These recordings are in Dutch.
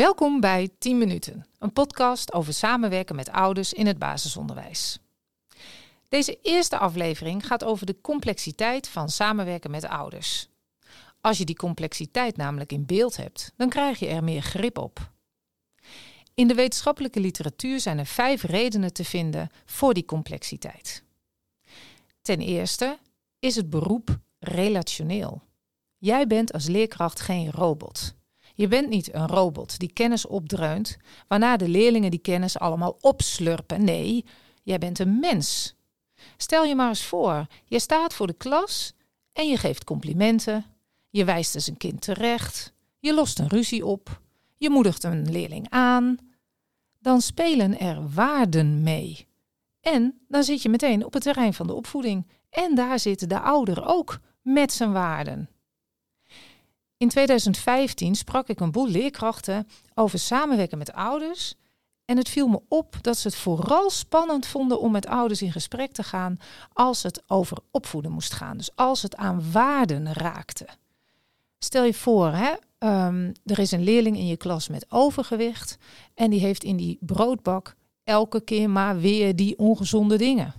Welkom bij 10 Minuten, een podcast over samenwerken met ouders in het basisonderwijs. Deze eerste aflevering gaat over de complexiteit van samenwerken met ouders. Als je die complexiteit namelijk in beeld hebt, dan krijg je er meer grip op. In de wetenschappelijke literatuur zijn er vijf redenen te vinden voor die complexiteit. Ten eerste is het beroep relationeel. Jij bent als leerkracht geen robot. Je bent niet een robot die kennis opdreunt, waarna de leerlingen die kennis allemaal opslurpen. Nee, jij bent een mens. Stel je maar eens voor, je staat voor de klas en je geeft complimenten, je wijst eens een kind terecht, je lost een ruzie op, je moedigt een leerling aan. Dan spelen er waarden mee. En dan zit je meteen op het terrein van de opvoeding. En daar zit de ouder ook met zijn waarden. In 2015 sprak ik een boel leerkrachten over samenwerken met ouders. En het viel me op dat ze het vooral spannend vonden om met ouders in gesprek te gaan als het over opvoeden moest gaan. Dus als het aan waarden raakte. Stel je voor, hè, um, er is een leerling in je klas met overgewicht en die heeft in die broodbak elke keer maar weer die ongezonde dingen.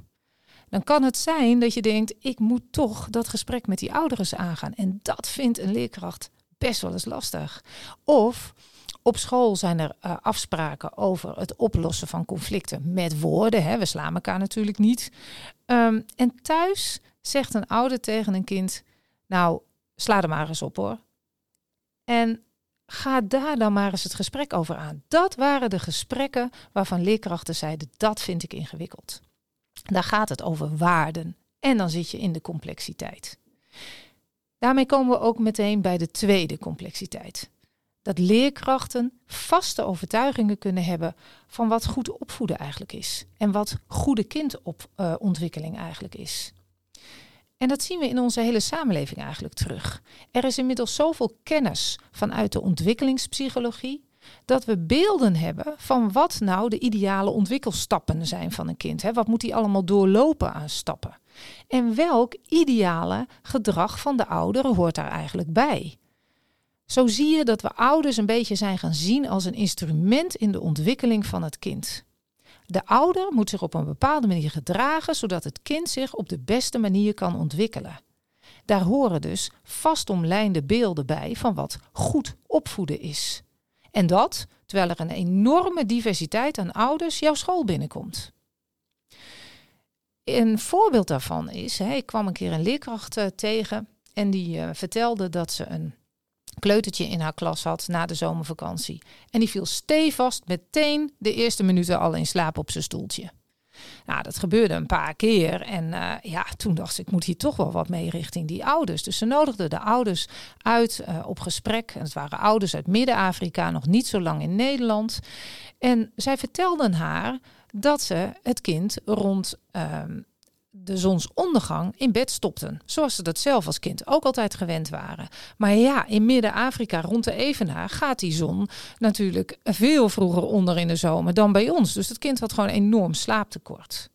Dan kan het zijn dat je denkt, ik moet toch dat gesprek met die ouders aangaan. En dat vindt een leerkracht best wel eens lastig. Of op school zijn er uh, afspraken over het oplossen van conflicten met woorden. Hè. We slaan elkaar natuurlijk niet. Um, en thuis zegt een ouder tegen een kind: Nou, sla er maar eens op hoor. En ga daar dan maar eens het gesprek over aan. Dat waren de gesprekken waarvan leerkrachten zeiden: Dat vind ik ingewikkeld. Daar gaat het over waarden. En dan zit je in de complexiteit. Daarmee komen we ook meteen bij de tweede complexiteit. Dat leerkrachten vaste overtuigingen kunnen hebben van wat goed opvoeden eigenlijk is. En wat goede kindontwikkeling eigenlijk is. En dat zien we in onze hele samenleving eigenlijk terug. Er is inmiddels zoveel kennis vanuit de ontwikkelingspsychologie dat we beelden hebben van wat nou de ideale ontwikkelstappen zijn van een kind. Hè? Wat moet hij allemaal doorlopen aan stappen? En welk ideale gedrag van de ouder hoort daar eigenlijk bij? Zo zie je dat we ouders een beetje zijn gaan zien als een instrument in de ontwikkeling van het kind. De ouder moet zich op een bepaalde manier gedragen, zodat het kind zich op de beste manier kan ontwikkelen. Daar horen dus vastomlijnde beelden bij van wat goed opvoeden is. En dat terwijl er een enorme diversiteit aan ouders jouw school binnenkomt. Een voorbeeld daarvan is, hè, ik kwam een keer een leerkracht uh, tegen en die uh, vertelde dat ze een kleutertje in haar klas had na de zomervakantie. En die viel stevast meteen de eerste minuten al in slaap op zijn stoeltje. Nou, dat gebeurde een paar keer. En uh, ja, toen dacht ik, ik moet hier toch wel wat mee richting die ouders. Dus ze nodigden de ouders uit uh, op gesprek. En het waren ouders uit Midden-Afrika, nog niet zo lang in Nederland. En zij vertelden haar dat ze het kind rond uh, de zonsondergang in bed stopten. Zoals ze dat zelf als kind ook altijd gewend waren. Maar ja, in Midden-Afrika rond de Evenaar gaat die zon natuurlijk veel vroeger onder in de zomer dan bij ons. Dus het kind had gewoon enorm slaaptekort.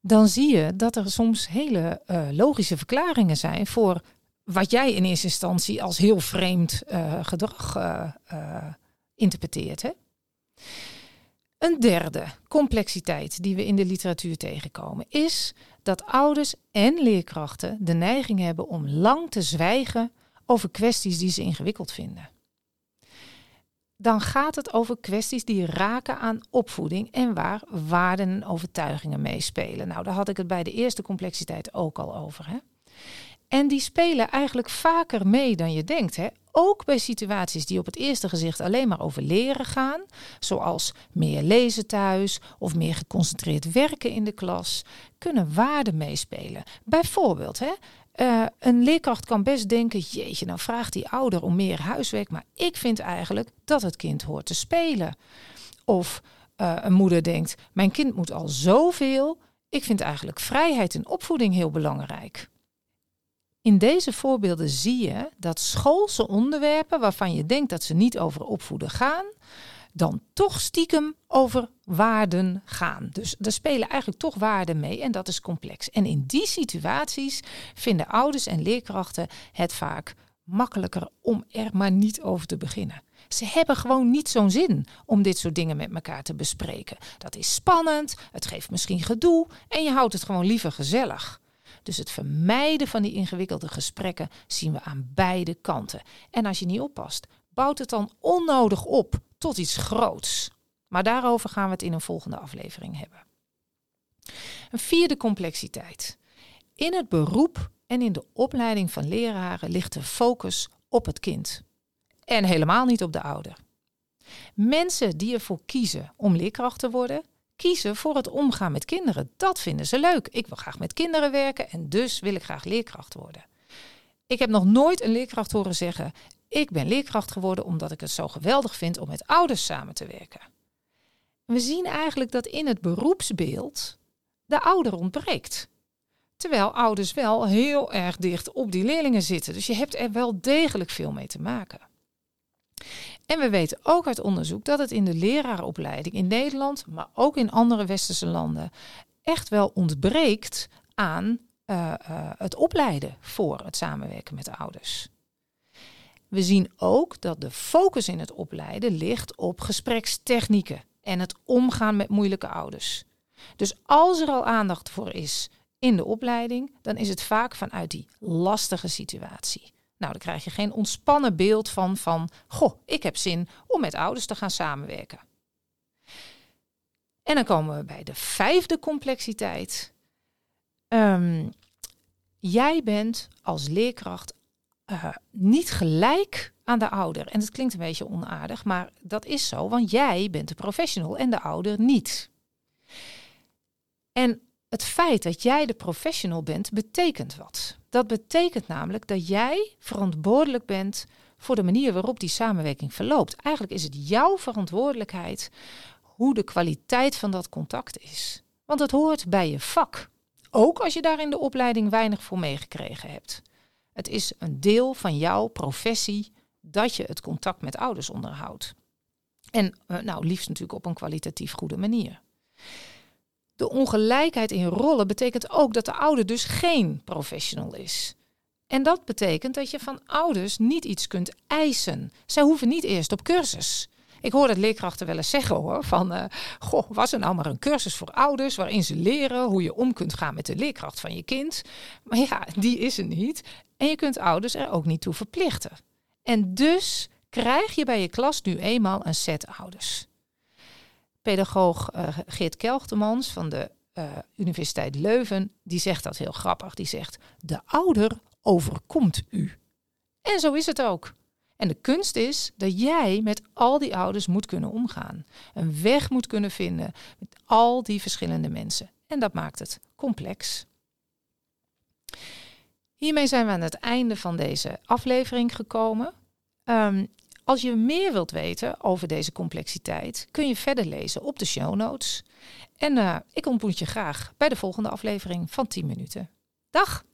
Dan zie je dat er soms hele uh, logische verklaringen zijn voor wat jij in eerste instantie als heel vreemd uh, gedrag uh, interpreteert. Hè? Een derde complexiteit die we in de literatuur tegenkomen is dat ouders en leerkrachten de neiging hebben om lang te zwijgen over kwesties die ze ingewikkeld vinden. Dan gaat het over kwesties die raken aan opvoeding en waar waarden en overtuigingen meespelen. Nou, daar had ik het bij de eerste complexiteit ook al over. Hè? En die spelen eigenlijk vaker mee dan je denkt. Hè? Ook bij situaties die op het eerste gezicht alleen maar over leren gaan, zoals meer lezen thuis of meer geconcentreerd werken in de klas, kunnen waarden meespelen. Bijvoorbeeld, hè, uh, een leerkracht kan best denken: jeetje, nou vraagt die ouder om meer huiswerk, maar ik vind eigenlijk dat het kind hoort te spelen. Of uh, een moeder denkt: mijn kind moet al zoveel, ik vind eigenlijk vrijheid in opvoeding heel belangrijk. In deze voorbeelden zie je dat schoolse onderwerpen waarvan je denkt dat ze niet over opvoeden gaan, dan toch stiekem over waarden gaan. Dus er spelen eigenlijk toch waarden mee en dat is complex. En in die situaties vinden ouders en leerkrachten het vaak makkelijker om er maar niet over te beginnen. Ze hebben gewoon niet zo'n zin om dit soort dingen met elkaar te bespreken. Dat is spannend, het geeft misschien gedoe en je houdt het gewoon liever gezellig. Dus het vermijden van die ingewikkelde gesprekken zien we aan beide kanten. En als je niet oppast, bouwt het dan onnodig op tot iets groots. Maar daarover gaan we het in een volgende aflevering hebben. Een vierde complexiteit. In het beroep en in de opleiding van leraren ligt de focus op het kind. En helemaal niet op de ouder. Mensen die ervoor kiezen om leerkracht te worden, kiezen voor het omgaan met kinderen. Dat vinden ze leuk. Ik wil graag met kinderen werken en dus wil ik graag leerkracht worden. Ik heb nog nooit een leerkracht horen zeggen: Ik ben leerkracht geworden omdat ik het zo geweldig vind om met ouders samen te werken. We zien eigenlijk dat in het beroepsbeeld de ouder ontbreekt. Terwijl ouders wel heel erg dicht op die leerlingen zitten. Dus je hebt er wel degelijk veel mee te maken. En we weten ook uit onderzoek dat het in de lerarenopleiding in Nederland, maar ook in andere westerse landen, echt wel ontbreekt aan uh, uh, het opleiden voor het samenwerken met de ouders. We zien ook dat de focus in het opleiden ligt op gesprekstechnieken en het omgaan met moeilijke ouders. Dus als er al aandacht voor is in de opleiding, dan is het vaak vanuit die lastige situatie. Nou, dan krijg je geen ontspannen beeld van, van, goh, ik heb zin om met ouders te gaan samenwerken. En dan komen we bij de vijfde complexiteit. Um, jij bent als leerkracht uh, niet gelijk aan de ouder. En het klinkt een beetje onaardig, maar dat is zo, want jij bent de professional en de ouder niet. En het feit dat jij de professional bent, betekent wat. Dat betekent namelijk dat jij verantwoordelijk bent voor de manier waarop die samenwerking verloopt. Eigenlijk is het jouw verantwoordelijkheid hoe de kwaliteit van dat contact is. Want het hoort bij je vak. Ook als je daar in de opleiding weinig voor meegekregen hebt. Het is een deel van jouw professie dat je het contact met ouders onderhoudt. En eh, nou, liefst natuurlijk op een kwalitatief goede manier. De ongelijkheid in rollen betekent ook dat de ouder dus geen professional is. En dat betekent dat je van ouders niet iets kunt eisen. Zij hoeven niet eerst op cursus. Ik hoor het leerkrachten wel eens zeggen hoor, van uh, goh, was er nou maar een cursus voor ouders waarin ze leren hoe je om kunt gaan met de leerkracht van je kind. Maar ja, die is er niet. En je kunt ouders er ook niet toe verplichten. En dus krijg je bij je klas nu eenmaal een set ouders pedagoog uh, Geert Kelchtemans van de uh, Universiteit Leuven, die zegt dat heel grappig. Die zegt, de ouder overkomt u. En zo is het ook. En de kunst is dat jij met al die ouders moet kunnen omgaan. Een weg moet kunnen vinden met al die verschillende mensen. En dat maakt het complex. Hiermee zijn we aan het einde van deze aflevering gekomen. Um, als je meer wilt weten over deze complexiteit, kun je verder lezen op de show notes. En eh, ik ontmoet je graag bij de volgende aflevering van 10 minuten. Dag!